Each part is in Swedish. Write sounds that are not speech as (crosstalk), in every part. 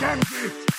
Gangi!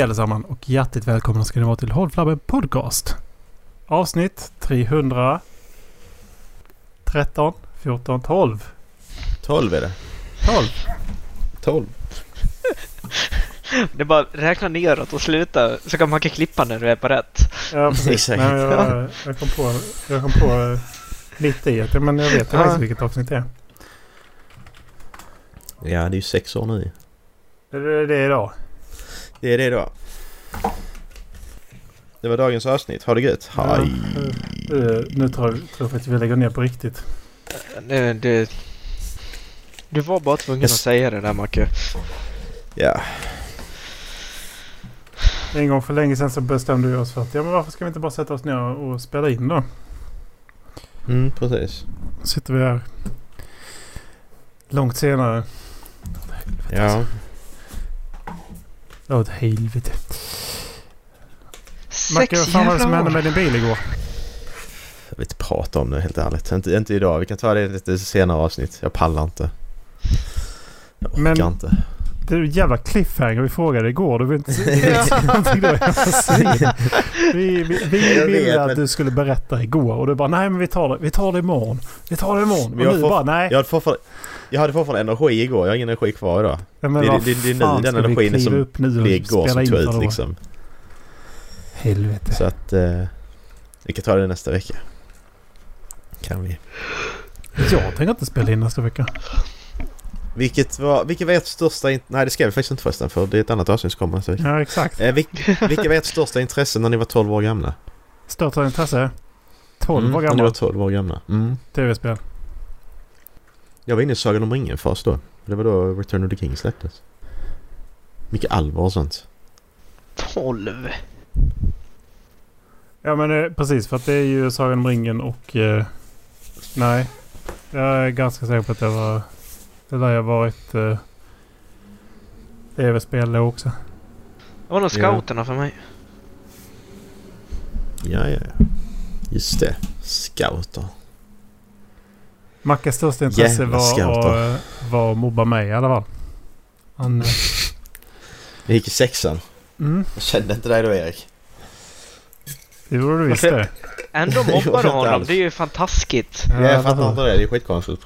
Hej allesammans och hjärtligt välkomna ska ni vara till Håll Flabben Podcast. Avsnitt 313, 14, 12. 12 är det. 12. 12. Det är bara räkna neråt och sluta så kan man kan klippa när du är på rätt. Ja, precis. (laughs) Exakt. Nej, jag, jag kom på, jag kom på eh, lite i att men jag vet Ja. faktiskt vilket avsnitt det är. Ja, det är ju sex år nu. Är det det idag? Det är det då. Det var dagens avsnitt. Ha det gött. Ja. Hej. Eh, Nu tror jag, tror jag faktiskt vi lägger ner på riktigt. Det, det, du var bara tvungen Yes. att säga det där Macke. Ja. En gång för länge sedan så bestämde vi oss för att ja, men varför ska vi inte bara sätta oss ner och spela in då? Mm, precis. Sitter vi här långt senare. Ja. Åt helvete. Macke, vad fan var det som hände med din bil igår? Jag vill inte prata om det helt ärligt. Inte, inte idag. Vi kan ta det i lite senare avsnitt. Jag pallar inte. Jag orkar Men- inte. Det är en jävla cliffhanger vi frågade igår. Du vill inte säga (laughs) någonting då? (laughs) Vi, vi, vi ville vet, att men- du skulle berätta igår och du bara nej men vi tar det, vi tar det imorgon. Vi tar det imorgon. Men Och jag nu får- bara nej. Jag hade fortfarande, jag hade fortfarande energi igår. Jag har ingen energi kvar idag. men det- vad det- det är nu den energin som upp nu och Det är igår som tog ut liksom. Helvete. Så att... Eh, vi kan ta det nästa vecka. Kan vi. Jag tänker inte spela in nästa vecka. Vilket var, vilket var ert största... Nej det ska vi faktiskt inte förresten för det är ett annat avsnitt som kommer vecka. Ja exakt. Eh, vil- vilka var ert största intresse när ni var 12 år gamla? Största intresse. 12 Mm, år När ni var gammal. 12 år gamla. Mm. Tv-spel. Jag var inne i Sagan om ringen-fas då. Det var då Return of the King släpptes. Mycket allvar och sånt. Tolv. Ja men eh, precis för att det är ju Sagan om ringen och... Eh, nej. Jag är ganska säker på att det var... Det där jag varit... Eh, tv-spel då också. Det var nog Ja. scouterna för mig. Ja, ja, ja. Just det. Scouter. Mackes största intresse Jävla var, scouter. var, var att mobba mig i alla fall. Han... eh, (laughs) Jag gick i sexan. Mm, Jag kände inte dig då Erik. det gjorde du visst det. Ändå (laughs) mobbar du honom. alls. Det är ju fantastiskt. Ja, jag fattar inte det. Det är skitkonstigt.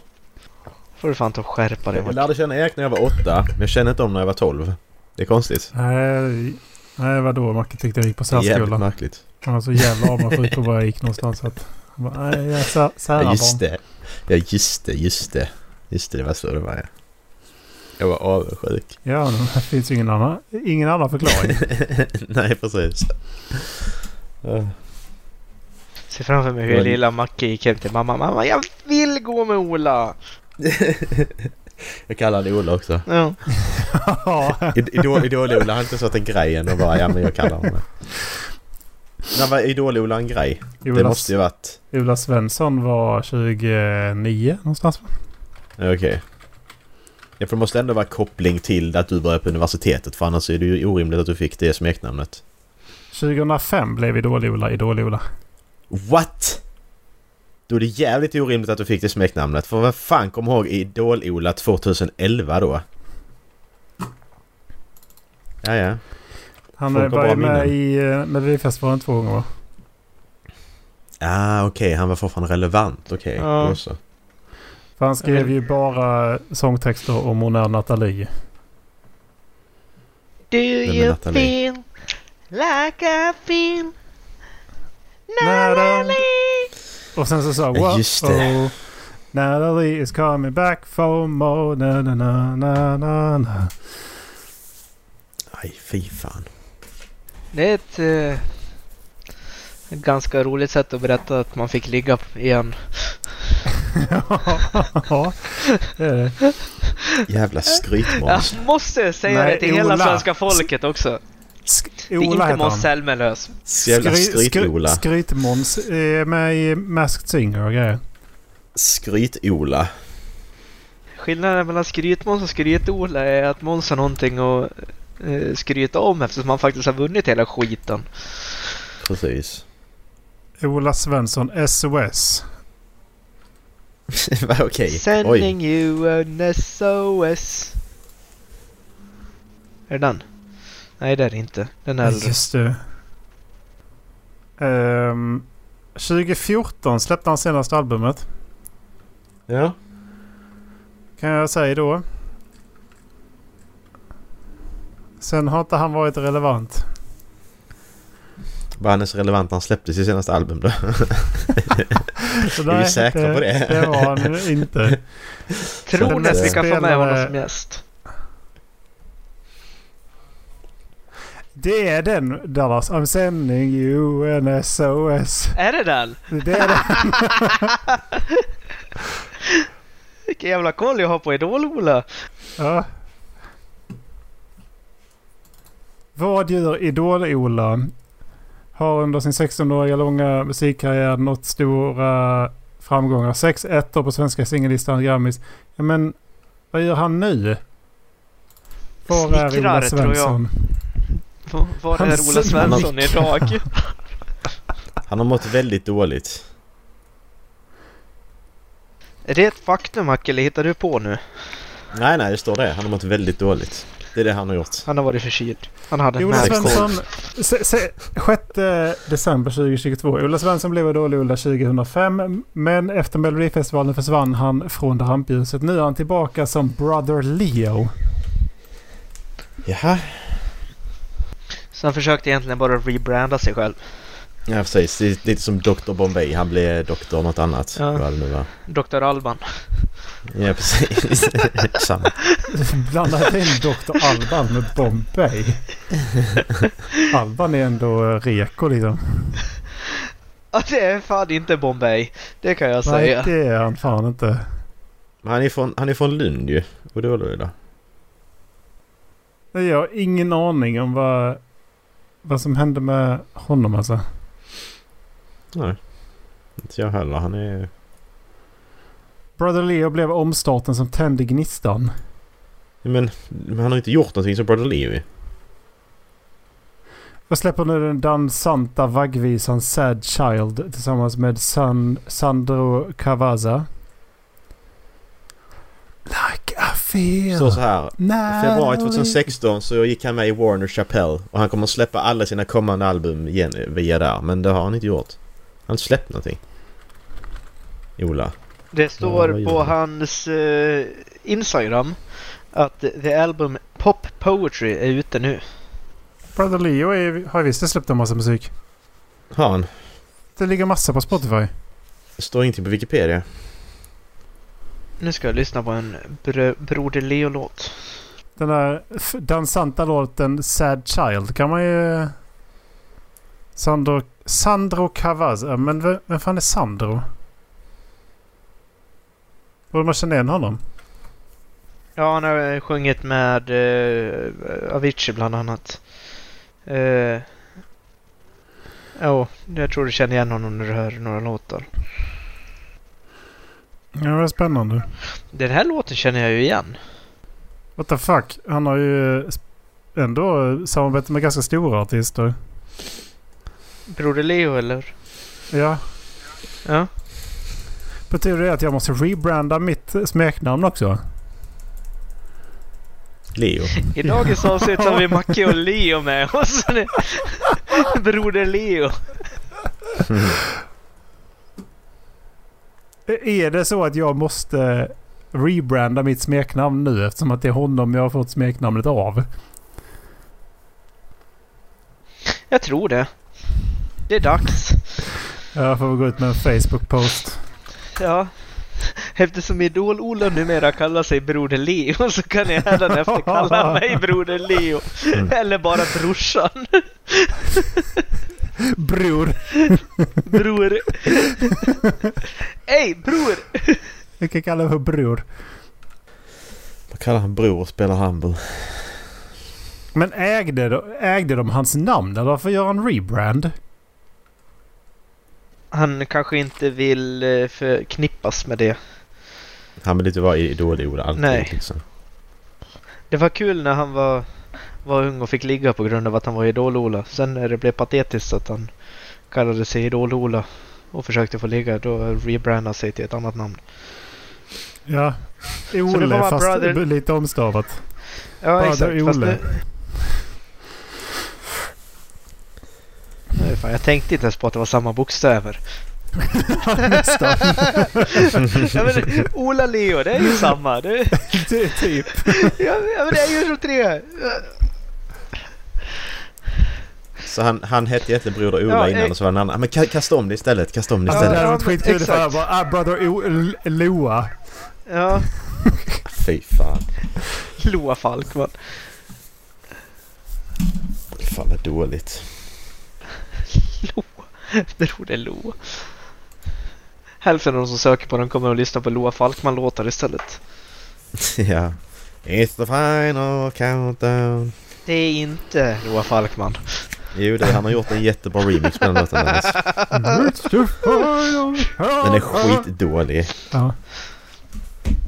Får du fan ta och skärpa dig Jag lärde känna Erik när jag var åtta. Men jag kände inte om när jag var 12. Det är konstigt. Nej, nej vadå? Macke tyckte jag gick på är jävligt märkligt. Han var så jävla avundsjuk på var jag gick någonstans. Att, han bara, nej, jag är sä- Ja, just det. Ja, just det, just det. Just det, det var så det var ja. Jag var avundsjuk. Ja, men det finns ju ingen annan, ingen annan förklaring. (laughs) Nej, precis. Ja. Ser framför mig hur Men- lilla Macke gick hem till mamma. Mamma, jag vill gå med Ola! (laughs) Jag kallar han Ola också. Ja. Ja. Id- Idol- Idol-Ola har inte sått en grej än och bara ja men jag kallar honom det. När var Idol-Ola en grej? Det Ola, måste ju varit... Ola Svensson var 29 någonstans va? Okej. Ja för det måste ändå vara koppling till att du började på universitetet för annars är det ju orimligt att du fick det smeknamnet. 2005 blev Idol-Ola Idol-Ola. What? Då är det jävligt orimligt att du fick det smeknamnet. För vad fan kom ihåg Idol-Ola 2011 då? Ja, ja. Han Folk var ju med i uh, Melodifestivalen två gånger va? Ah, okej. Han var fortfarande relevant. Okej. Ja. då så. För han skrev ju bara sångtexter om hon är Nathalie. Do you feel like I feel Natalie. Och sen så sa wow, just det. oh, Natalie is coming back for more na na na na na na. Aj, fy fan. Det är ett, eh, ett ganska roligt sätt att berätta att man fick ligga igen. (laughs) ja, det är det. Jävla Jag skrytmåns. måste säga Nej, det till hela Ola. svenska folket också. Sk- Det är Ola inte heter Måns han. Zelmerlöw. Jävla skryt-Ola. Skrytmåns är med i Masked Singer och grejer. Skryt-Ola. Skillnaden mellan skrytmåns och skryt-Ola är att Måns har någonting att eh, skryta om eftersom han faktiskt har vunnit hela skiten. Precis. Ola Svensson SOS. (laughs) Okej. Oj. Sending you an SOS. Är det den? Nej det är det inte. Den är äldre. Just det. Ehm, 2014 släppte han senaste albumet. Ja. Kan jag säga då. Sen har inte han varit relevant. Var han ens relevant när han släppte sitt senaste album då? (laughs) Är vi säkra på det? Det var han inte. Tror ni att vi kan få med honom som gäst? Det är den Dallas. I'm sending you an SOS. Är det den? Det är den. (laughs) Vilken jävla koll jag har på Idol-Ola. Ja. Vad gör Idol-Ola? Har under sin 16-åriga långa musikkarriär nått stora framgångar. Sex ettor på svenska singellistan Grammis. Ja, men vad gör han nu? Var är Ola tror jag. Var Han är Ola Svensson idag? (laughs) Han har mått väldigt dåligt. Är det ett faktum Macke, eller hittar du på nu? Nej, nej, det står det. Han har mått väldigt dåligt. Det är det han har gjort. Han har varit förkyld. Han hade en Ola Svensson, cold. se, se, 6 december 2022. Ola Svensson blev Idol-Ola 2005 men efter Melodifestivalen försvann han från rampljuset. Nu är han tillbaka som Brother Leo. Jaha. Så han försökte egentligen bara rebranda sig själv. Ja, precis. Det är lite som Dr. Bombay. Han blev doktor något annat. Ja. Vad det nu var. Dr. Alban. Ja, precis. (laughs) Samma. Blandade in Dr. Alban med Bombay. Alban är ändå reko liksom. Ja, det är fan inte Bombay. Det kan jag Nej, säga. det är han fan inte. Men han är från, han är från Lund ju. Och då då då. Jag har ingen aning om vad, vad som hände med honom alltså. Nej. Inte jag heller. Han är... Brother Leo blev omstarten som tände gnistan. Men, men han har inte gjort någonting som Brother Leo. Vad släpper nu den dansanta vaggvisan Sad Child tillsammans med San, Sandro Cavazza. Like I feel. Så så här. Now. februari 2016 så gick han med i Warner Chappelle och han kommer att släppa alla sina kommande album igen, via där. Men det har han inte gjort. Han har inte släppt någonting. Ola. Det Ja, står gör på han? hans eh, Instagram att the album Pop Poetry är ute nu. Brother Leo är, har visst släppt en massa musik. Har han? Det ligger massa på Spotify. Det står ingenting på Wikipedia. Nu ska jag lyssna på en br- Broder Leo-låt. Den där dansanta låten Sad Child kan man ju... Sandro, Sandro Cavazza. Men vem, vem fan är Sandro? Borde man känna igen honom? Ja, han har sjungit med uh, Avicii bland annat. Uh, oh, jag tror du känner igen honom när du hör några låtar. Ja, det är spännande. Den här låten känner jag ju igen. What the fuck? Han har ju ändå samarbetat med ganska stora artister. Broder Leo eller? Ja. Ja. Betyder det att jag måste rebranda mitt smeknamn också? Leo. I dagens avsnitt har vi Macke och Leo med oss. (laughs) Broder Leo. (laughs) Är det så att jag måste rebranda mitt smeknamn nu eftersom att det är honom jag har fått smeknamnet av? Jag tror det. Det är dags. Jag får gå ut med en Facebook-post. Ja. Eftersom Idol-Ola numera kallar sig Broder Leo så kan jag hädanefter kalla (laughs) mig Broder Leo. Mm. Eller bara brorsan. (laughs) Bror! Bror. Ey bror! Jag kan kalla för bror. Vad kallar han bror och spelar handboll? Men ägde, de- ägde de hans namn eller varför gör han rebrand? Han kanske inte vill eh, förknippas med det. Han vill inte vara idol alltid. Nej. Liksom. Det var kul när han var, var ung och fick ligga på grund av att han var Idol-Ola. Sen när det blev patetiskt att han kallade sig Idol-Ola och försökte få ligga, då rebrandade han sig till ett annat namn. Ja. Ole fast brother- lite omstavat. Ja, Brother exakt. Fast Ole. nu... Nej, fan, jag tänkte inte ens på att det var samma bokstäver. Nästan. (laughs) ja, men, Ola Leo, det är ju samma. Det, (laughs) Det är typ. ja, ja, men det är ju som tre. Så han, han hette egentligen Broder Ola Ja, innan eh. och så var det en annan. Men ka- kasta om det istället. Kasta om det Alltså det istället. hade varit skitkul ifall jag bara ah, brother o- Loa. Ja, (laughs) Fy fan. Loa Falkman. Fan vad dåligt. Loa. Broder Loa. Hälften av de som söker på den kommer att lyssna på Loa Falkman-låtar istället. (laughs) ja. It's the final countdown. Det är inte Loa Falkman. Jo, det, han har gjort en jättebra remix på den låten. Den är skitdålig. Ja.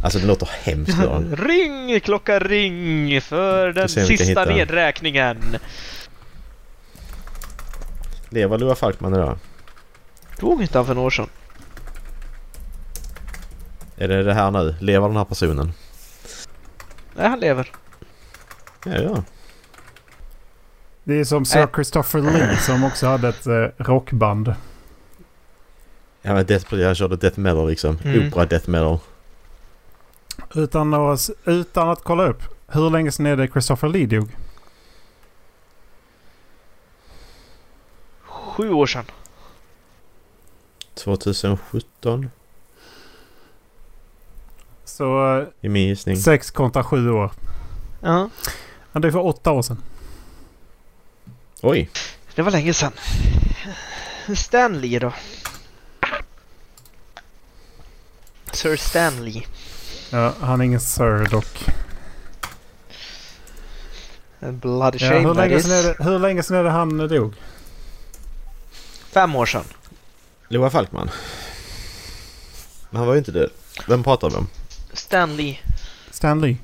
Alltså den låter hemskt bra. (laughs) Ring klocka ring för den sista nedräkningen. Lever Loa Falkman idag? Dog inte han för några år sedan? Är det det här nu? Lever den här personen? Nej, han lever. Ja, ja. Det är som Sir Nej. Christopher Lee som också hade ett eh, rockband. Ja men death, jag körde death metal liksom. Mm. Opera death metal. Utan att, utan att kolla upp. Hur länge sedan är det Christopher Lee dog? Sju år sedan. 2017 Så i min gissning. sex kontra sju år. Ja, Han dog för åtta år sedan. Oj! det var länge sedan. Stanley då? Sir Stanley. Ja, han är ingen Sir dock. En bloody Ja, shame hur, that länge sedan är det, hur länge sedan är det han dog? Fem år sedan. Loa Falkman. Men han var ju inte död. Vem pratar vi om? Stanley. Stan Lee.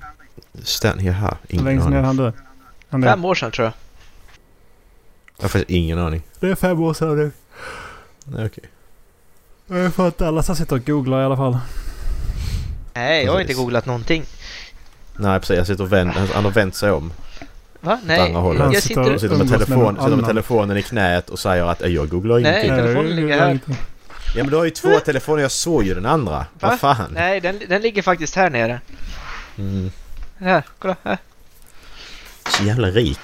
Stan, jaha. Ingen länge sedan är aning. han död? Han Fem dog. år sedan tror jag. Jag har faktiskt ingen aning. Det är fem år sedan. Nej, okej. Jag får inte alla som sitter och googlar i alla fall. Nej, jag har inte googlat någonting. Nej precis, jag sitter och vänder, han har vänt sig om. Va? Nej. Han jag sitter sitter... med, telefon, sitter med telefonen i knät och säger att "Eh, jag googlar Nej. ingenting. telefonen ligger här. Ja men du har ju två telefoner, jag såg ju den andra. Va? Vad fan? Nej, den, den ligger faktiskt här nere. Mm. Här, kolla här. Så jävla rik.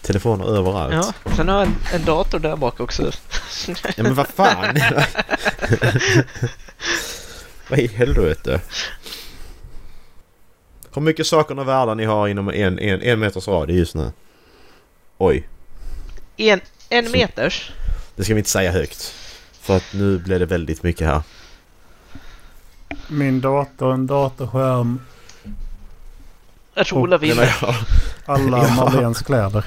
Telefoner överallt. Ja, sen har jag en, en dator där bak också. Ja men vad fan! (laughs) vad i helvete? Hur mycket saker och världar ni har inom en, en, en meters radie just nu? Oj, En, en meters. Det ska vi inte säga högt. För att nu blir det väldigt mycket här. Min dator, en datorskärm, Jag tror Ola vinner. jag, alla (laughs) Ja. Marlens kläder.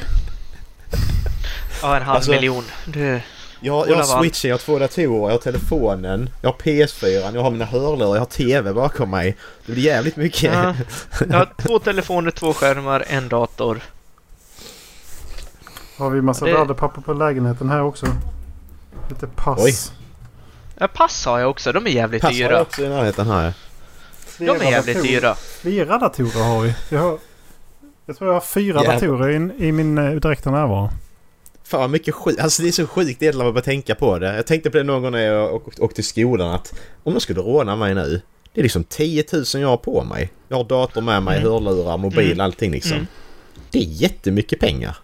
Ja, en halv Alltså- miljon. Det, jag, jag har switchen, jag har två datorer, jag har telefonen, jag har PS4, jag har mina hörlurar, jag har TV bakom mig. Det blir jävligt mycket. ja. (laughs) Jag har två telefoner, två skärmar, en dator. Har vi massa Det- värdepapper på lägenheten här också? Lite pass. Oj. Ja, pass har jag också. De är jävligt Pass har jag dyra. också i närheten här. De är jävligt datorer. dyra. Flera datorer har vi. Jag, har, jag tror jag har fyra Jävlar. datorer i, i min uh, direkta närvaro. Fan vad mycket skit. Alltså det är så sjukt egentligen när man börjar tänka på det. Jag tänkte på det någon gång när jag åkte, till skolan att om de skulle råna mig nu. Det är liksom 10 000 jag har på mig. Jag har dator med mig, Mm. hörlurar, mobil, Mm. allting liksom. Mm. Det är jättemycket pengar.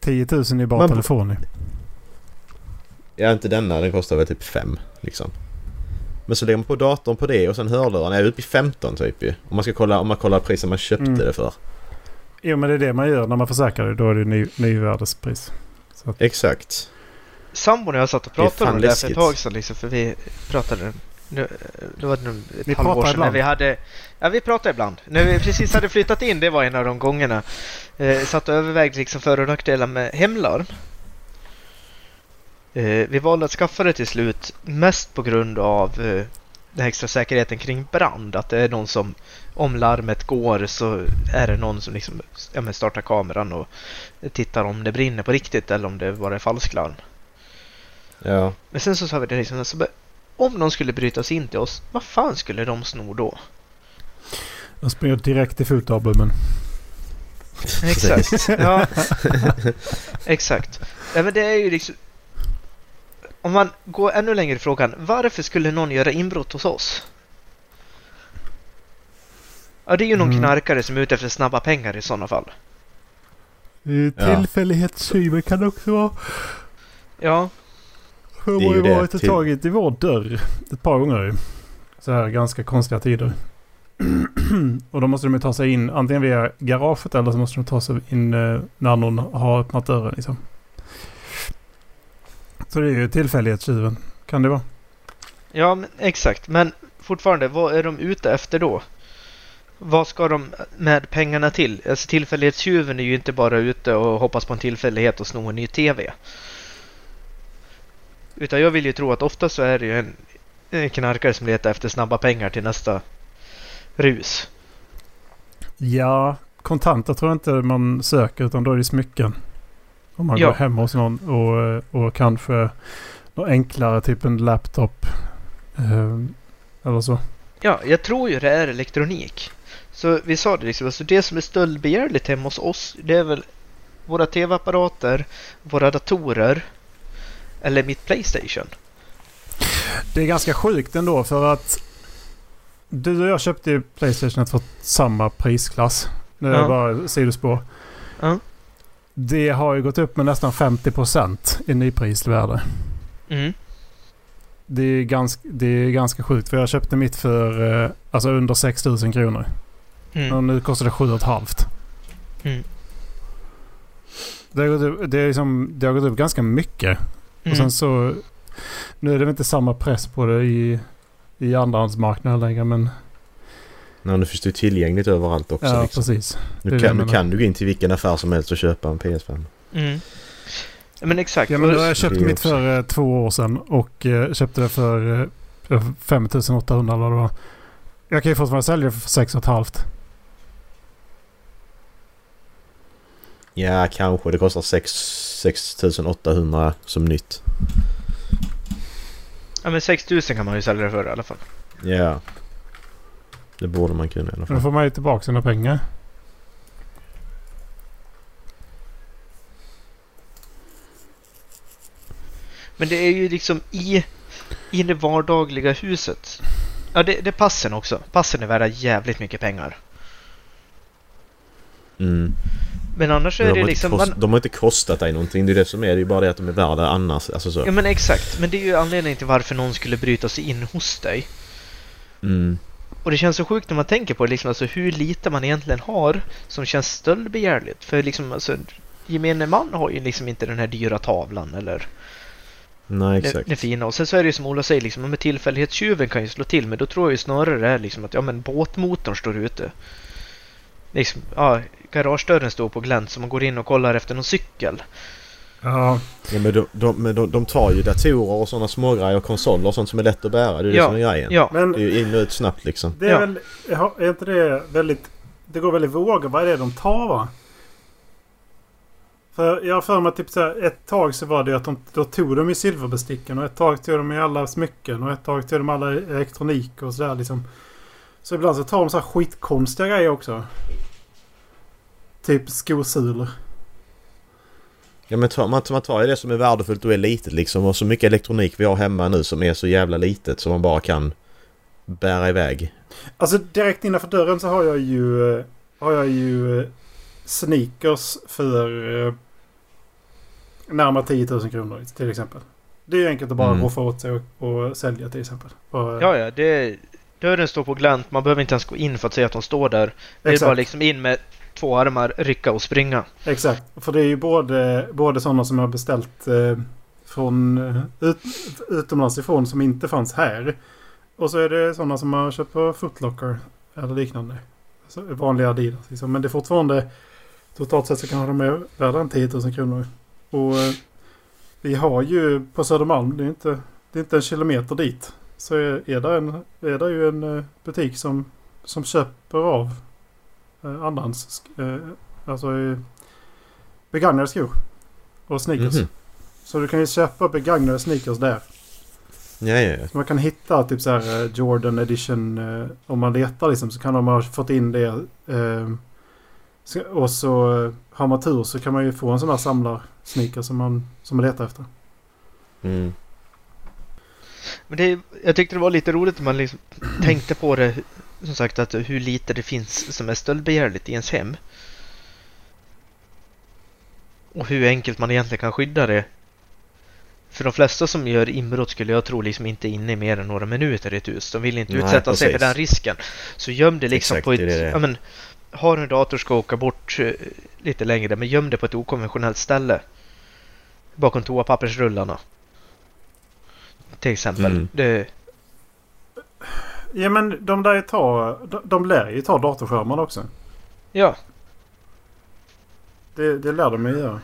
10 000 är bara Men- telefon. Ja, inte denna. Den kostar väl typ 5 liksom. Men så lägger man på datorn på det och sen hörlurarna. Är uppe i 15 typ ju. Om man ska kolla, om man kollar priset man köpte Mm. det för. Jo men det är det man gör när man försäkrar det. Då är det ny, nyvärdespris. Så att, Exakt. Sambon och jag satt och pratade om det här för ett tag sedan liksom, för vi pratade nu, det var nu ett Ni halvår pratar sedan när ibland. vi hade Ja vi pratade ibland. När vi precis hade flyttat in, det var en av de gångerna. Eh, satt och övervägde liksom för och nackdelar med hemlarm. Eh, vi valde att skaffa det till slut mest på grund av eh, den extra säkerheten kring brand. Att det är någon som, om larmet går så är det någon som liksom ja, men startar kameran och tittar om det brinner på riktigt eller om det bara är falsklarm. Ja. Men sen så sa vi det liksom, alltså, om någon skulle bryta sig in till oss, vad fan skulle de sno då? jag springer direkt till fotalbumen. Exakt. (laughs) ja. Exakt. Ja, men det är ju liksom... Om man går ännu längre i frågan, varför skulle någon göra inbrott hos oss? Ja, det är ju någon Mm. knarkare som är ute efter snabba pengar i sådana fall. Ja. Tillfällighetstjuven kan också vara. Ja, De Det är har ju det, varit och tagit i vår dörr ett par gånger. Så här ganska konstiga tider. (clears throat) och då måste de ju ta sig in antingen via garaget eller så måste de ta sig in eh, när någon har öppnat dörren liksom. Så det är ju tillfällighetstjuven. Kan det vara. ja men, exakt. Men fortfarande, vad är de ute efter då? Vad ska de med pengarna till? Alltså tillfällighetstjuven är ju inte bara ute och hoppas på en tillfällighet och sno en ny TV. Utan jag vill ju tro att ofta så är det ju en, en knarkare som letar efter snabba pengar till nästa rus. Ja, kontanter tror jag inte man söker utan då är det smycken. Om man Ja. går hem hos någon och, och kanske något enklare typ en laptop. Eh, eller så. Ja, jag tror ju det är elektronik. Så vi sa det liksom, alltså det som är stöldbegärligt hemma hos oss, det är väl våra tv-apparater, våra datorer eller mitt Playstation. Det är ganska sjukt ändå för att du och jag köpte ju Playstation för samma prisklass. Nu är det Ja. bara sidospår. Ja. Det har ju gått upp med nästan 50% i nyprisvärde. Mm. Det är, ganska, det är ganska sjukt för jag köpte mitt för eh, alltså under 6 000 kronor. Mm. Och nu kostar det 7 500. Mm. Det har, gått upp, det, är liksom, det har gått upp ganska mycket. Och Mm. sen så... Nu är det väl inte samma press på det i, i andrahandsmarknaden längre men... Nej, nu finns det ju tillgängligt överallt också. ja, liksom. precis. Nu, kan, nu kan du gå in till vilken affär som helst och köpa en PS5. Mm. Men exakt. Ja men jag Det köpt är mitt också- för eh, två år sedan och eh, köpte det för eh, 5800 eller vad det var. Jag kan ju fortfarande sälja det för 6 500. Ja, kanske. Det kostar 6 6800 som nytt. Ja men 6000 kan man ju sälja det för i alla fall. Ja. Det borde man kunna i alla fall. får man ju tillbaka sina pengar. Men det är ju liksom i, i det vardagliga huset. Ja det, det är passen också. Passen är värda jävligt mycket pengar. Mm. Men annars Men är de, det liksom... kost, Man, de har inte kostat dig någonting. Det är det som är. Det är ju bara det att de är värda annars. Alltså så. ja men exakt. Men det är ju anledningen till varför någon skulle bryta sig in hos dig. Mm. Och det känns så sjukt när man tänker på det, liksom, alltså, hur lite man egentligen har som känns stöldbegärligt. För liksom, alltså, gemene man har ju liksom inte den här dyra tavlan eller Nej, exakt. det fina. Och sen så är det ju som Ola säger, liksom, med tillfällighetstjuven kan ju slå till. Men då tror jag ju snarare det är liksom att ja, men båtmotorn står ute. Liksom, ja, garagedörren står på glänt så man går in och kollar efter någon cykel. Ja, Ja, men de, de, men de, de tar ju datorer och sådana smågrejer och konsoler och sånt som är lätt att bära. Det är det Ja, som är grejen. Ja, men Det är ju in och ut snabbt liksom. det är Ja. väl... Är inte det väldigt... Det går väl i vågor. Vad är det de tar va? För jag har för mig typ så här, ett tag så var det att de, då tog de i silverbesticken och ett tag tog de i alla smycken och ett tag tog de alla elektronik och sådär liksom. Så ibland så tar de så här skitkonstiga grejer också. Typ skosulor. Ja men tar, man, man tar ju det som är värdefullt och är litet liksom och så mycket elektronik vi har hemma nu som är så jävla litet som man bara kan bära iväg. Alltså direkt innanför dörren så har jag ju... eh, Har jag ju eh, sneakers för eh, närmare 10 000 kronor till exempel. Det är ju enkelt att bara Mm. roffa åt sig och, och sälja till exempel. Och, ja, ja det, dörren står på glänt. Man behöver inte ens gå in för att se att de står där. Det är exakt, bara liksom in med två armar, rycka och springa. exakt. För det är ju både, både sådana som jag har beställt eh, från eh, ut, utomlands ifrån som inte fanns här. Och så är det sådana som man har köpt på Footlocker eller liknande. Alltså vanliga Adidas liksom. Men det är fortfarande totalt sett så kan de är värda en 10 000 kronor. Och eh, vi har ju på Södermalm, det är inte, det är inte en kilometer dit. Så är, är, det, en, är det ju en eh, butik som, som köper av eh, andrahands... Eh, alltså eh, begagnade skor. Och sneakers. Mhm. Så du kan ju köpa begagnade sneakers där. Ja, ja, ja. Så man kan hitta typ så här Jordan edition. Eh, om man letar liksom så kan de ha fått in det. Eh, och så har man tur så kan man ju få en sån här samlar-sneaker som man, som man letar efter. Mm. Men det, jag tyckte det var lite roligt när man liksom tänkte på det. Som sagt att hur lite det finns som är stöldbegärligt i ens hem. Och hur enkelt man egentligen kan skydda det. För de flesta som gör inbrott skulle jag tro liksom inte inne i mer än några minuter i ett hus. De vill inte Nej, utsätta sig för precis. den risken. Så göm det liksom Exakt, på ett... det det. Ja, men, har en dator ska åka bort eh, lite längre, men göm det på ett okonventionellt ställe. Bakom toapappersrullarna. Till exempel. Mm. Det, Ja men de där tar, de, de lär ju ta datorskärmarna också. ja. Det, det lär de ju göra.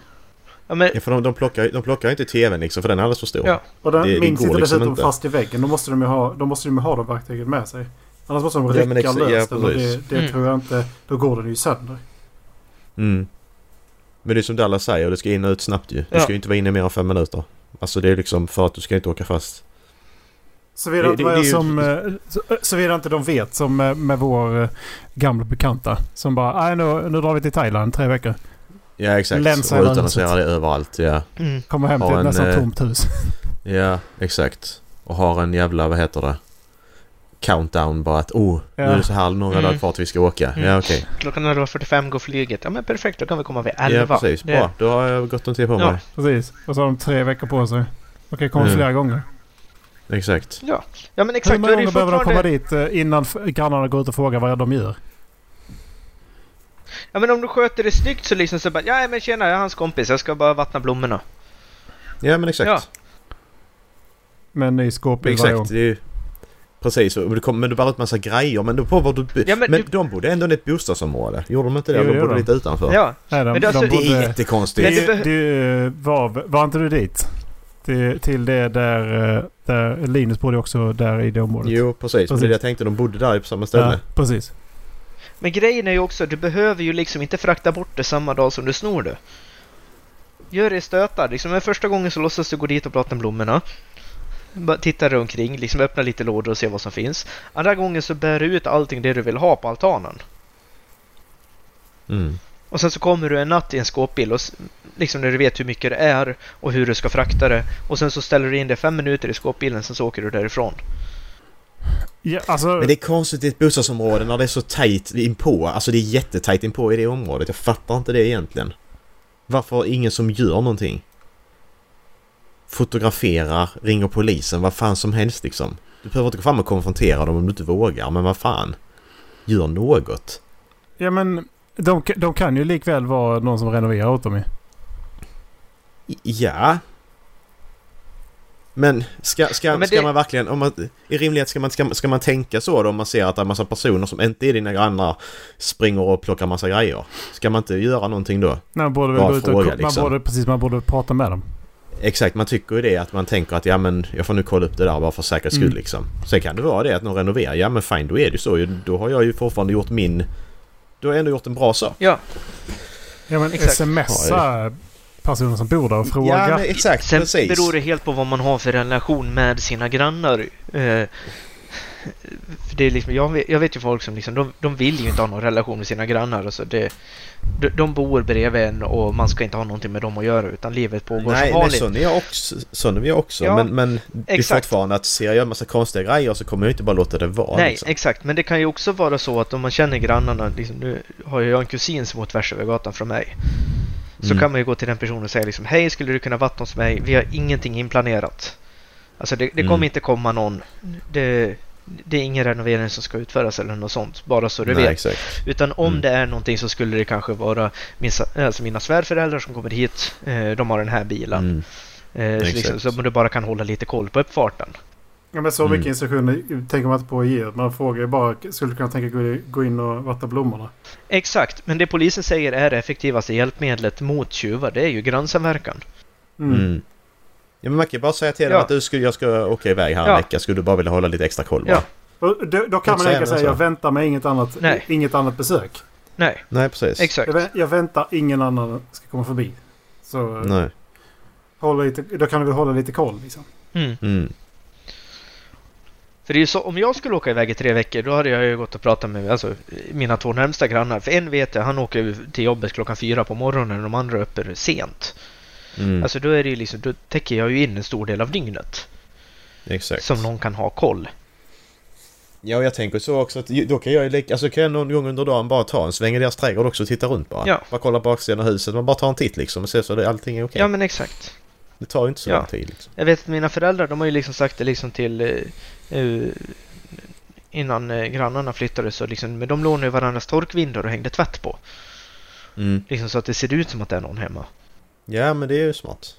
ja men, Ja, för de, de, plockar, de plockar inte tvn liksom för den är alldeles för stor. Ja. Och den Det- det minns går inte liksom dessutom inte. fast i väggen. Då måste de ju ha, då måste de ha de verktygen med sig. Annars måste de Ja, rycka men ex- ja, löst. eller det precis. det Mm. tror jag inte. Då går den ju sönder. Mm. Men det är som Dallas säger, det ska in och ut snabbt ju. Du Ja. ska ju inte vara inne mer än fem minuter. Alltså det är liksom för att du ska inte åka fast. Såvida Det- inte det- det är ju- som... eh, så- Såvida inte de vet som med, med vår eh, gamla bekanta. Som bara, nej nu, nu drar vi till Thailand tre veckor. Ja exakt. Länsa och hela utannonsera det överallt. Ja. mm. Kommer hem till ett en, nästan eh, tomt hus. (laughs) ja, exakt. Och har en jävla, vad heter det? Countdown bara att oh, nu Ja. är det så här några Mm. dagar kvar till vi ska åka. Mm. Ja okej. Klockan 11.45 går flyget. Ja men perfekt, då kan vi komma vid 11. Ja precis. Det- Bra. Då har jag gått en tid på Ja. mig. Precis. Och så har de tre veckor på sig. Okej, kommer Mm. flera gånger. Exakt. Ja. ja men Hur exakt. Då många det gånger behöver de komma dit eh, innan grannarna går ut och frågar vad de gör? Ja men om du sköter det snyggt så liksom så bara ja men tjena jag är hans kompis, jag ska bara vattna blommorna. Ja men exakt. Ja. Med en ny skåpbil varje gång. Exakt. Det ju... Precis, och det kom, men du bara ut massa grejer. Men på vad du... Ja, men men du- de bodde ändå i ett bostadsområde. Gjorde de inte det? Jo, de det bodde de. lite utanför. Ja. Nej, de, Men det är de alltså- Det är jättekonstigt. Men det Det, det, var, var inte du dit? Till, till det där, eh, där... Linus bodde också där i det området. Jo, precis. Precis. jag tänkte. De bodde där på samma ställe. ja, precis. Men grejen är ju också, du behöver ju liksom inte frakta bort det samma dag som du snor det. Gör det i stötar. Liksom, men första gången så låtsas du gå dit och prata med blommorna. Bara titta dig omkring, liksom öppna lite lådor och se vad som finns. Andra gången så bär du ut allting det du vill ha på altanen. Mm. Och sen så kommer du en natt i en skåpbil och liksom när du vet hur mycket det är och hur du ska frakta det. Och sen så ställer du in det fem minuter i skåpbilen, sen så åker du därifrån. Ja, alltså, Men det är konstigt i ett bostadsområde när det är så tajt inpå. Alltså det är jättetajt inpå i det området. Jag fattar inte det egentligen. Varför är ingen som gör någonting? Fotograferar, ringer polisen, vad fan som helst liksom. Du behöver inte gå fram och konfrontera dem om du inte vågar, men vad fan. Gör något. ja, men de, de kan ju likväl vara någon som renoverar åt dem ju. Ja. Men ska, ska, Ja, men ska det- man verkligen, om man, i rimlighet ska man, ska, ska man tänka så då om man ser att det är en massa personer som inte är dina grannar springer och plockar massa grejer? Ska man inte göra någonting då? Man borde väl gå ut och, fråga, man liksom. borde, precis, man borde prata med dem. Exakt, man tycker ju det att man tänker att ja men jag får nu kolla upp det där bara för säkerhets skull Mm. liksom. Sen kan det vara det att någon renoverar, ja men fine då är det ju så ju. Då har jag ju fortfarande gjort min... Då har jag ändå gjort en bra sak. Ja, Ja men Exakt. smsa personer som bor där och fråga. Ja men exakt, sen precis. beror det helt på vad man har för relation med sina grannar. Eh, för det är liksom, jag, vet, jag vet ju folk som liksom, de, de vill ju inte ha någon relation med sina grannar. Alltså det, de, de bor bredvid en och man ska inte ha någonting med dem att göra utan livet pågår Nej, som nej vanligt. sån är jag också. Sån är jag också. Ja, men, men det är fortfarande att ser jag en massa konstiga grejer så kommer jag inte bara låta det vara. Nej, liksom. exakt. Men det kan ju också vara så att om man känner grannarna, liksom, nu har jag en kusin som bor tvärs över gatan från mig. Så Mm. kan man ju gå till den personen och säga liksom Hej, skulle du kunna vattna hos mig? Vi har ingenting inplanerat. Alltså det, det kommer Mm. inte komma någon. Det, det är ingen renovering som ska utföras eller något sånt. Bara så du Nej, vet. exakt. Utan om Mm. det är någonting så skulle det kanske vara min, alltså mina svärföräldrar som kommer hit. Eh, de har den här bilen. Mm. Eh, så, liksom, så du bara kan hålla lite koll på uppfarten. Ja, men så Mm. mycket instruktioner tänker man inte på att ge. Man frågar ju bara, skulle du kunna tänka gå- in och vattna blommorna? Exakt, men det polisen säger är det effektivaste hjälpmedlet mot tjuvar, det är ju grannsamverkan. Mm. Mm. Ja, men man kan ju bara säga till dem Ja. att du skulle, jag ska åka iväg här en Ja. vecka. Skulle du bara vilja hålla lite extra koll? Ja. då, då kan man enkelt säga, jag väntar med inget annat, Nej. inget annat besök. Nej, Nej, precis. exakt. Jag, jag väntar, ingen annan ska komma förbi. Så Nej. håll lite, då kan du väl hålla lite koll liksom. Mm. För det är ju så, om jag skulle åka iväg i tre veckor, då hade jag ju gått och pratat med alltså, mina två närmsta grannar. För en vet jag, han åker till jobbet klockan fyra på morgonen och de andra är uppe sent. Mm. Alltså då är det ju liksom, då täcker jag ju in en stor del av dygnet. Exakt. Som någon kan ha koll. Ja, jag tänker så också att då kan jag ju lika, alltså kan jag någon gång under dagen bara ta en sväng i deras trädgård också och titta runt bara. Ja. Bara kolla baksidan av huset, man bara tar en titt liksom och ser så att allting är okej. Ja men exakt. Det tar ju inte så Ja. lång tid liksom. Jag vet att mina föräldrar, de har ju liksom sagt det liksom till eh, innan eh, grannarna flyttade så liksom, men de lånade ju varandras torkvindor och hängde tvätt på. Mm. Liksom så att det ser ut som att det är någon hemma. Ja, men det är ju smart.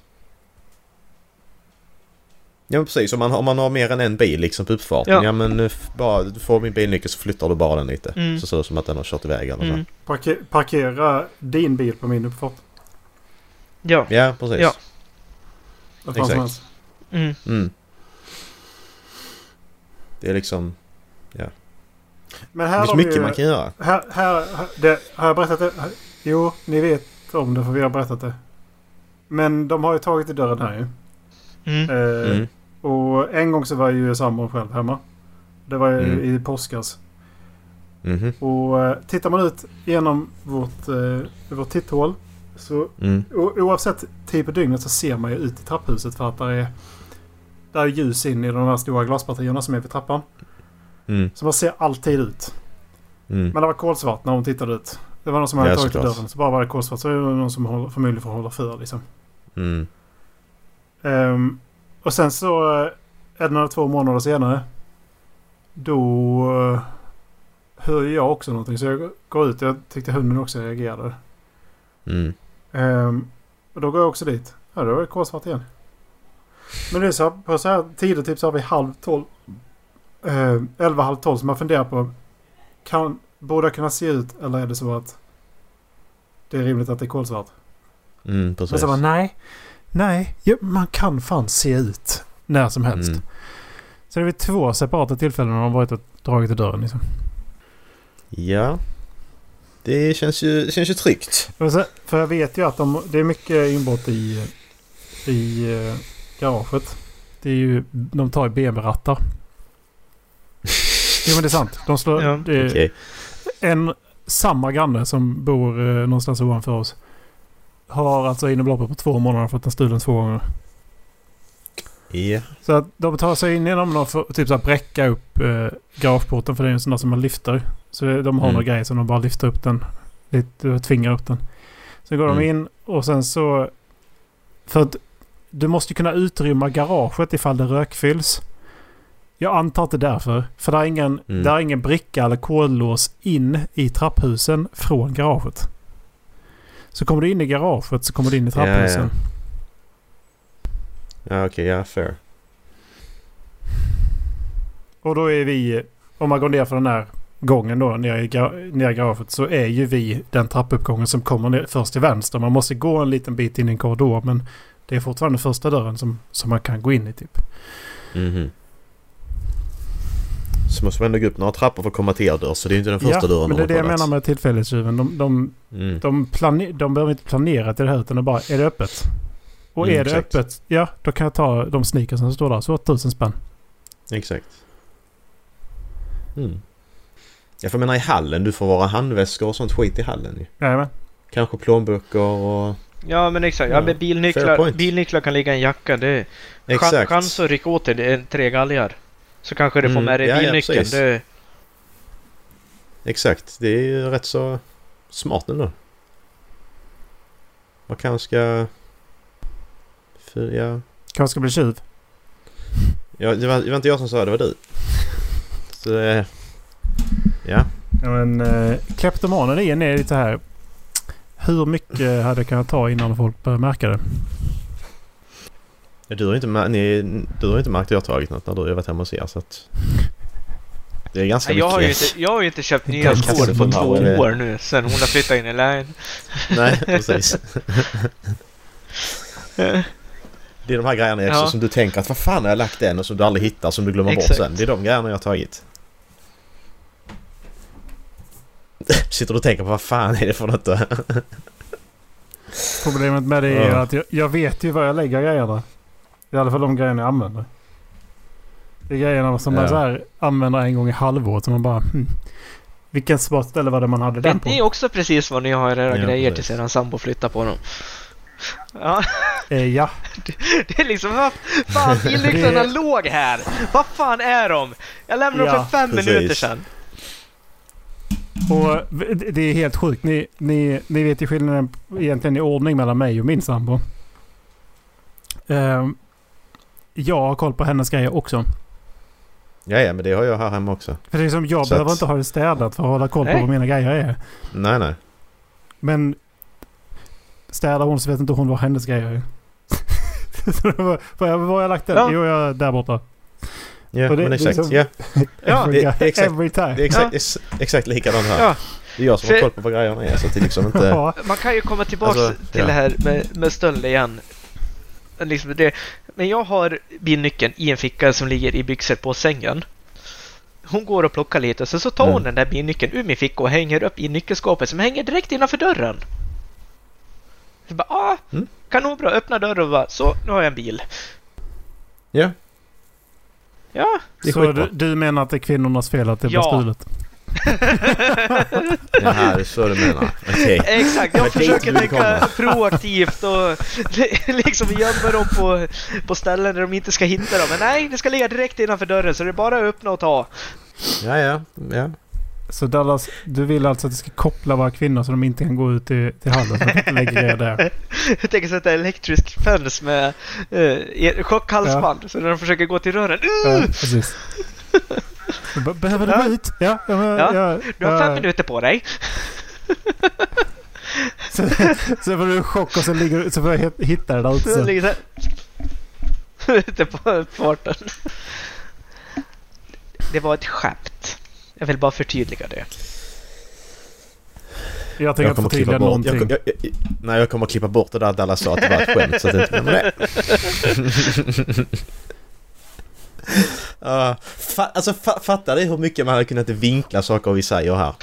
Ja men precis, om man, har- om man har mer än en bil liksom på uppfarten. Ja, Ja. men bara, du får min bilnyckel så flyttar du bara den lite. Mm. Så ser det som att den har kört iväg eller Mm. Parker, parkera din bil på min uppfart. Ja. Ja, precis. Ja. Vad fan som Exakt. helst. Mm. Mm. Det är liksom... Men Det här finns har vi mycket ju, man kan göra. Här, här, här, det, har jag berättat det? Jo, ni vet om det för vi har berättat det. Men de har ju tagit i dörren här ju. Mm. Eh, Mm. Och en gång så var ju sambon själv hemma. Det var ju Mm. i påskas. Mhm. Och eh, tittar man ut genom vårt, eh, vårt titthål. Så Mm. oavsett tid på dygnet så ser man ju ut i trapphuset för att där är, där är ljus in i de här stora glaspartierna som är vid trappan. Mm. Så man ser alltid ut. Mm. Men det var kolsvart när hon tittade ut. Det var någon som hade Ja, tagit dörren. Så bara var det kolsvart. Så är det någon som håller, förmodligen får hålla för liksom. Mm. Ehm, och sen så eh, en eller två månader senare. Då uh, hör jag också någonting. Så jag går ut. Jag tyckte hunden också reagerade. Mm. Ehm, och då går jag också dit. Ja, då är det kolsvart igen. Men det är så på så här tider, typ så här vid halv tolv. Uh, elva, halv tolv. Så man funderar på. Kan, borde jag kunna se ut eller är det så att det är rimligt att det är kolsvart? Mm. Men Precis. så bara, nej. Nej, ja, man kan fan se ut när som helst. Mm. Så det är två separata tillfällen när de varit och dragit i dörren. Liksom. Ja. Det känns ju, det känns ju tryggt. För jag vet ju att de, det är mycket inbrott i, i eh, garaget. Det är ju, de tar ju BMW-rattar. Jo men det är sant. De slår, Ja. det Okej. en samma granne som bor eh, någonstans ovanför oss. Har alltså inom loppet på två månader fått en stulen två gånger. Ja. Så att de tar sig in genom och får typ så här bräcka upp eh, garageporten för det är en sån där som man lyfter. Så det, de har Mm. några grejer som de bara lyfter upp den. Lite, tvingar upp den. Sen går de Mm. in och sen så... För att du måste kunna utrymma garaget ifall det rökfylls. Jag antar att det är därför. För det är ingen, Mm. där är ingen bricka eller kodlås in i trapphusen från garaget. Så kommer du in i garaget så kommer du in i Ja, ja. trapphusen. Ja okej, ja fair. Och då är vi, om man går ner för den här gången då ner i, garaget så är ju vi den trappuppgången som kommer ner först till vänster. Man måste gå en liten bit in i en korridor men det är fortfarande första dörren som, som man kan gå in i typ. Mhm. Så måste man ändå gå upp några trappor för att komma till er dörr så det är inte den första ja, dörren men det är de det jag menar med tillfällighetstjuven. De, de, Mm. de, de behöver inte planera till det här utan det bara, är det öppet? Och Mm, är det exakt. öppet, ja då kan jag ta de sneakers som står där. Så tusen spänn. Exakt. Mm. Jag får mena i hallen, du får vara handväskor och sånt skit i hallen ju. Jajamän. Kanske plånböcker och... Ja men exakt, ja, Ja, men bilnycklar, bilnycklar kan ligga i en jacka. Det är Exakt. chans att rycka åt dig det är tre galgar. Så kanske du får Mm, med dig ja, ja, bilnyckeln. precis. det, Exakt, det är ju rätt så smart ändå. Man kanske ska... För, ja. Kanske ska bli tjuv. ja det, var, det var inte jag som sa det, det var du. (laughs) Så det... Ja. Ja, men eh, kleptomanen är lite här. Hur mycket hade det kunnat ta innan folk började märka det? Du har inte, ni, du har inte märkt att jag har tagit något när du har varit hemma hos er så att... Det är ganska Nej, jag, har ju mycket. inte, jag har ju inte köpt nya skor på två år nu sen hon har flyttat in i lägenheten. Nej, (laughs) precis. Det är de här grejerna också Ja. som du tänker att vad fan har jag lagt den och som du aldrig hittar som du glömmer Exakt. bort sen. Det är de grejerna jag har tagit. Sitter och tänker på vad fan är det för något då? Problemet med det är Ja. att jag, jag vet ju var jag lägger grejerna. I alla fall de grejerna jag använder. Det är grejerna som man Ja. så här använder en gång i halvåret. Så man bara... Hmm, vilken smart ställe var det man hade den Vet på? ni också precis vad ni har era Ja, grejer precis. tills eran sambo flyttar på dem? Ja, Eh, ja. det är liksom vad fan (laughs) bilnycklarna Det- låg här! Vad fan är de? Jag lämnade dem Ja, för fem precis. minuter sedan. Och det är helt sjukt. Ni, ni, ni vet ju skillnaden egentligen i ordning mellan mig och min sambo. Ehm, jag har koll på hennes grejer också. Ja, ja, men det har jag här hemma också. För det är som jag Så behöver att- inte ha det städat för att hålla koll på Nej. vad mina grejer är. Nej, nej. Men städar hon så vet inte hon vad hennes grejer är. (laughs) Var var har jag lagt den? Ja. Jo, jag är där borta. Ja, det- men exakt. Ja, (laughs) det- guy- exakt. every time. det är exakt, ex- exakt likadant här. Ja. Det är jag som För- har koll på vad grejerna är så att det liksom inte... Ja. Man kan ju komma tillbaks Alltså, till ja. det här med, med stöld igen. Liksom det, men jag har bilnyckeln i en ficka som ligger i byxor på sängen. Hon går och plockar lite och så, så tar hon Mm. den där bilnyckeln ur min ficka och hänger upp i nyckelskåpet som hänger direkt innanför dörren. Så bara, ah, Mm. kanonbra, öppna dörren och bara, så, nu har jag en bil. Ja, Ja, det är Så du, du menar att det är kvinnornas fel att det Ja. var stulet? (laughs) Det är så du menar. Okej. exakt. Jag dit försöker tänka proaktivt och (laughs) liksom gömma dem på, på ställen där de inte ska hitta dem. Men nej, det ska ligga direkt innanför dörren så det är bara att öppna och ta. Ja, ja, ja. Så Dallas, du vill alltså att det ska koppla våra kvinnor så de inte kan gå ut till, till hallen (laughs) så att lägger grejer där? Jag tänker sätta elektrisk fens med uh, chockhalsband så när de försöker gå till rören. Ja, Uh! precis. Så bara, Behöver du Ja. gå ut? Ja, ja, Ja, ja, Du har ja. fem minuter på dig. (laughs) Så, så får du en chock och så, ligger, du- så får jag hit- hitta det där (laughs) ute sen. ligger så här. Ute på porten. Det var ett skämt. Jag vill bara förtydliga det. Jag tänker Jag kommer inte klippa förtydliga bort... någonting. Jag, jag, jag, nej, jag kommer klippa bort det där att alla sa att det var ett skämt så att det inte blir med. Uh, fa, alltså fa, fattar du hur mycket man hade kunnat vinkla saker vi säger här?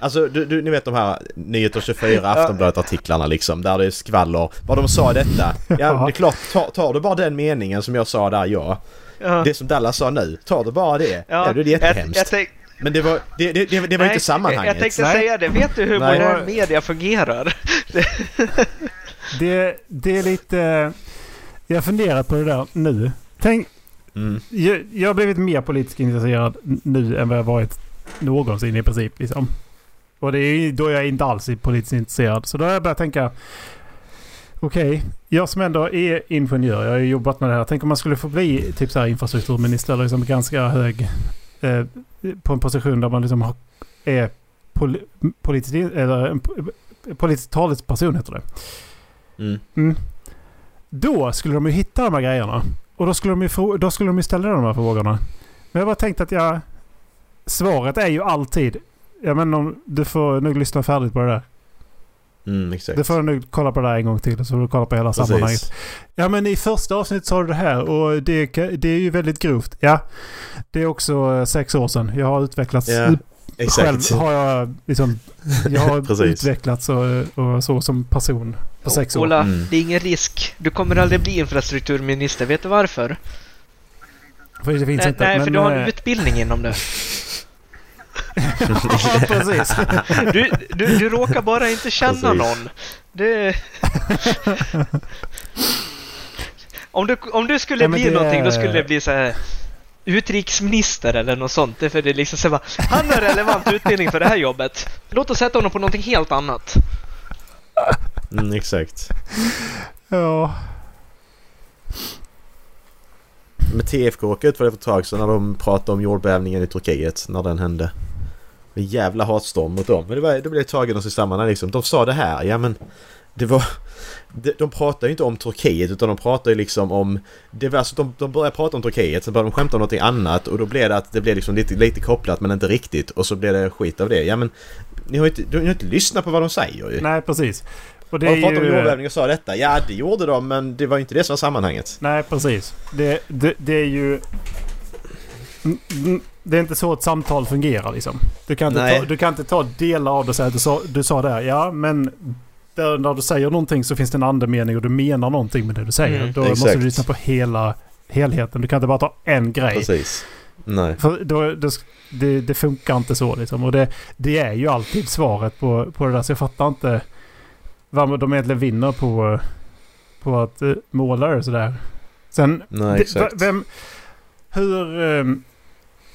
Alltså du, du, ni vet de här Nyheter 24, Aftonbladet-artiklarna liksom där det är skvaller. Vad de sa detta. Ja, det är klart. Tar, tar du bara den meningen som jag sa där, ja. Ja. Det som Dallas sa nu. Tar du bara det. Ja, det är jättehemskt. Jag, jag tänk, Men det var, det, det, det, det var nej, inte sammanhanget. Jag tänkte Nej. säga det. Vet du hur Nej. modern media fungerar? (laughs) Det, det är lite... Jag funderar på det där nu. Tänk, Mm. jag, jag har blivit mer politiskt intresserad nu än vad jag varit någonsin i princip. Liksom. Och det är, ju- då är jag inte alls politiskt intresserad. Så då har jag börjat tänka... Okej, jag som ändå är ingenjör, jag har ju jobbat med det här. Tänk om man skulle få bli typ så här infrastrukturminister eller liksom ganska hög... Eh, på en position där man liksom har, är poli, politisk, eller politisk talesperson heter det. Mm. Mm. Då skulle de ju hitta de här grejerna. Och då skulle de ju, då skulle de ju ställa de här frågorna. Men jag bara tänkt att jag... Svaret är ju alltid... Ja men om, du får nog lyssna färdigt på det där. Mm, exakt. Du får nog kolla på det där en gång till så får du kolla på hela Precis. sammanhanget. Ja men i första avsnittet sa du det här och det, det är ju väldigt grovt. Ja. Det är också eh, sex år sedan. Jag har utvecklats. Själv exakt. har jag liksom... Jag har (laughs) utvecklats och, och så som person på sex år. Ola, Mm. det är ingen risk. Du kommer aldrig bli infrastrukturminister. Vet du varför? För det finns nej, inte. nej men, för du har eh, en utbildning inom det. (laughs) ja, precis. Du, du, du råkar bara inte känna Precis. någon. Det... om, du, om du skulle Ja, bli det någonting, då skulle det bli så här utrikesminister eller något sånt. Det är för det är liksom så här, han har relevant utbildning för det här jobbet. Låt oss sätta honom på någonting helt annat. Mm, exakt. Ja. Men TFK åkte ut för det för ett tag sedan när de pratade om jordbävningen i Turkiet när den hände. En jävla hatstorm mot dem. Men det var, då blev tagen av sig samman liksom. De sa det här, ja men det var... De, de pratar ju inte om Turkiet utan de pratar ju liksom om... Det var alltså de, de började prata om Turkiet, sen började de skämta om någonting annat och då blev det att det blev liksom lite, lite kopplat men inte riktigt och så blev det skit av det. Ja men... Ni har ju inte, har inte lyssnat på vad de säger ju. Nej, precis. Och det de är pratade om ju... jordbävning och sa detta. Ja det gjorde de men det var ju inte det som var sammanhanget. Nej, precis. Det, det, det är ju... Det är inte så ett samtal fungerar liksom. Du kan inte, ta, du kan inte ta delar av det och säga att du sa, du sa det här. Ja, men där, när du säger någonting så finns det en andemening och du menar någonting med det du säger. Mm, Då måste exakt. du lyssna på hela helheten. Du kan inte bara ta en grej. Precis. Nej. För då, då, det, det funkar inte så liksom. Och det, det är ju alltid svaret på, på det där. Så jag fattar inte vad de egentligen vinner på, på att uh, måla det sådär. Sen, Nej det, exakt. vem... Hur...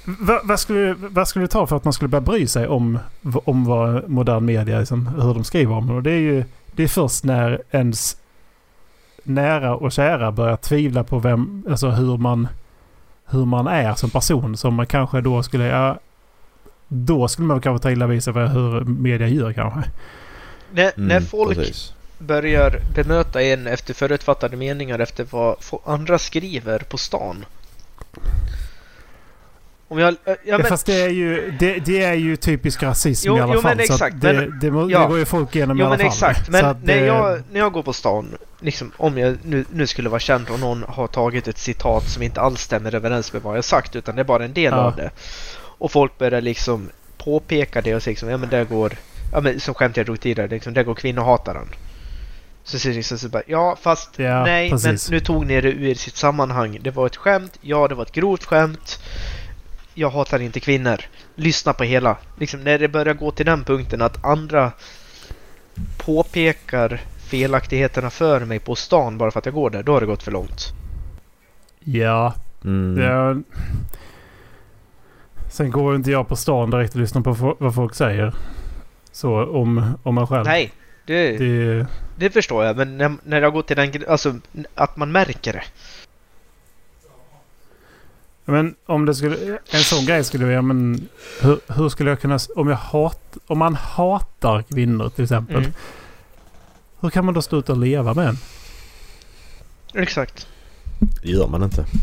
Um, vad, skulle, vad skulle det ta för att man skulle börja bry sig om, om vad modern media, liksom, hur de skriver om det? Och det är ju det är först när ens nära och kära börjar tvivla på vem, alltså hur man, hur man är som person som man kanske då skulle... Ja, då skulle man kanske ta illa vid sig för hur media gör kanske. När, när Mm, folk precis. börjar bemöta en efter förutfattade meningar efter vad andra skriver på stan. Om jag... äh, Ja, men, Fast det är ju, det, det är ju typisk rasism Jo, i alla jo, fall. men exakt, det, men- det, må- ja. det går ju folk igenom i jo alla men fall. exakt. Men när, det- jag, när jag går på stan, liksom, om jag nu, nu skulle vara känd och någon har tagit ett citat som inte alls stämmer överens med vad jag sagt utan det är bara en del Ja. av det. Och folk börjar liksom påpeka det och säger liksom, ja men där går, ja men som skämt jag drog tidigare, liksom, där går kvinnohataren. Så säger liksom så bara, ja fast Ja, nej precis. men nu tog ni det ur sitt sammanhang. Det var ett skämt, ja det var ett grovt skämt. Jag hatar inte kvinnor. Lyssna på hela. Liksom när det börjar gå till den punkten att andra påpekar felaktigheterna för mig på stan bara för att jag går där, då har det gått för långt. Ja, Mm. ja. Sen går inte jag på stan direkt och lyssnar på vad folk säger. Så om, om mig själv. Nej, det, Det, det förstår jag. Men när, när jag går till den alltså att man märker det. Men om det skulle... En sån grej skulle jag... Men hur, hur skulle jag kunna... Om jag hat, Om man hatar kvinnor till exempel. Mm. Hur kan man då stå ut och leva med en? Exakt. Det gör man inte. (laughs)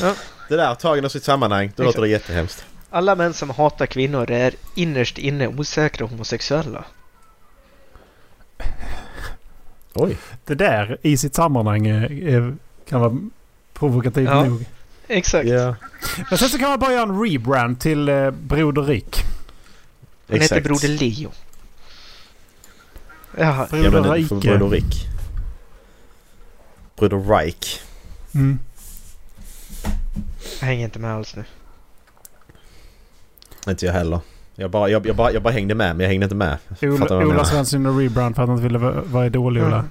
Ja. Det där tagen av sitt sammanhang, då låter det jättehemskt. Alla män som hatar kvinnor är innerst inne osäkra homosexuella. Oj. Det där i sitt sammanhang är, är, kan vara provokativt Ja. nog. Exakt. Ja, Men sen så kan man bara göra en rebrand till eh, Broder Rick. Han heter. Broder Leo. Jaha. Broder Ja Rike. Broder Rick. Broder Reich. Mm. Jag hänger inte med alls nu. Inte jag heller. Jag bara, jag, jag, bara, jag bara hängde med men jag hängde inte med. Ola, Ola. Svensson och rebrand för att han inte ville vara- vara idol Ola. Mm.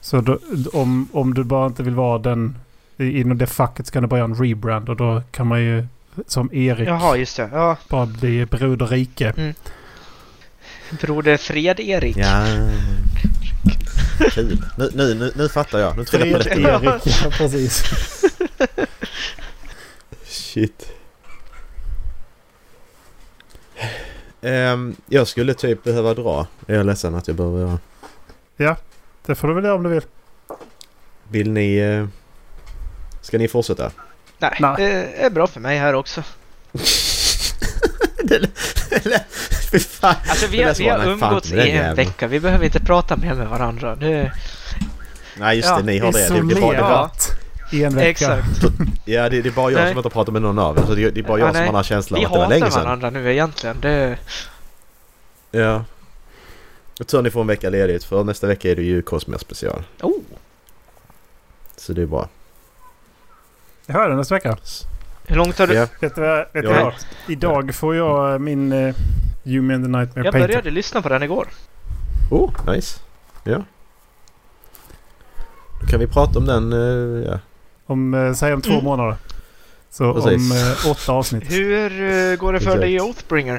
Så då, om, om du bara inte vill vara den i- inom det facket så kan du bara göra en rebrand och då kan man ju som Erik Jaha, just det. Ja, bara bli Broder Rike. Broder Fred-Erik. Ja. Kul. Nu, nu, nu, nu fattar jag. Nu tror jag på Fred det. Erik, ja precis. Shit. Ehm, jag skulle typ behöva dra. Jag är ledsen att jag behöver göra. Det får du väl göra om du vill. Vill ni... eh, Ska ni fortsätta? Nej, Nej. det är bra för mig här också. (laughs) Fy fan. Alltså vi Det har, vi har umgåtts i en vecka. Vi behöver inte prata mer med varandra. Det, Nej just Ja, det, ni har det. Det, det, det, bara, Isolerat i en vecka. exakt. (laughs) ja, det, det är bara jag Nej. som inte pratar med någon av er. Så det, det är bara jag Ja, som har den här känslan Vi av att det var hatar länge sedan. varandra nu egentligen. Det, Ja. Jag tror ni får en vecka ledigt för nästa vecka är det ju Cosmere special. oh, Så det är bra. Jag hör den nästa vecka. hur långt har du... Ja. Vet du? Vet du Ja. Idag får jag min uh, You Man the Nightmare Jag Painter. började lyssna på den igår. Oh, nice. Ja. Då kan vi prata om den, eh, ja. Om, uh, säg om två Mm. månader. Så Precis. om eh, åtta avsnitt. Hur eh, går det för dig i. Oathbringer?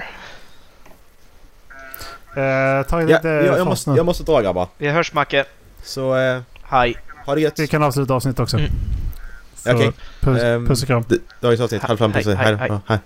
Uh, ta ja lite jag, jag, måste, nu. jag måste dra grabbar. Vi hörs Macke. Så eh, Hej. ha det gött. Vi kan avsluta avsnittet också. Mm. Så Okej. puss, Ehm, puss och kram. Dagens avsnitt, halv fem, Hej, precis. hej, Hej, hej. hej. hej.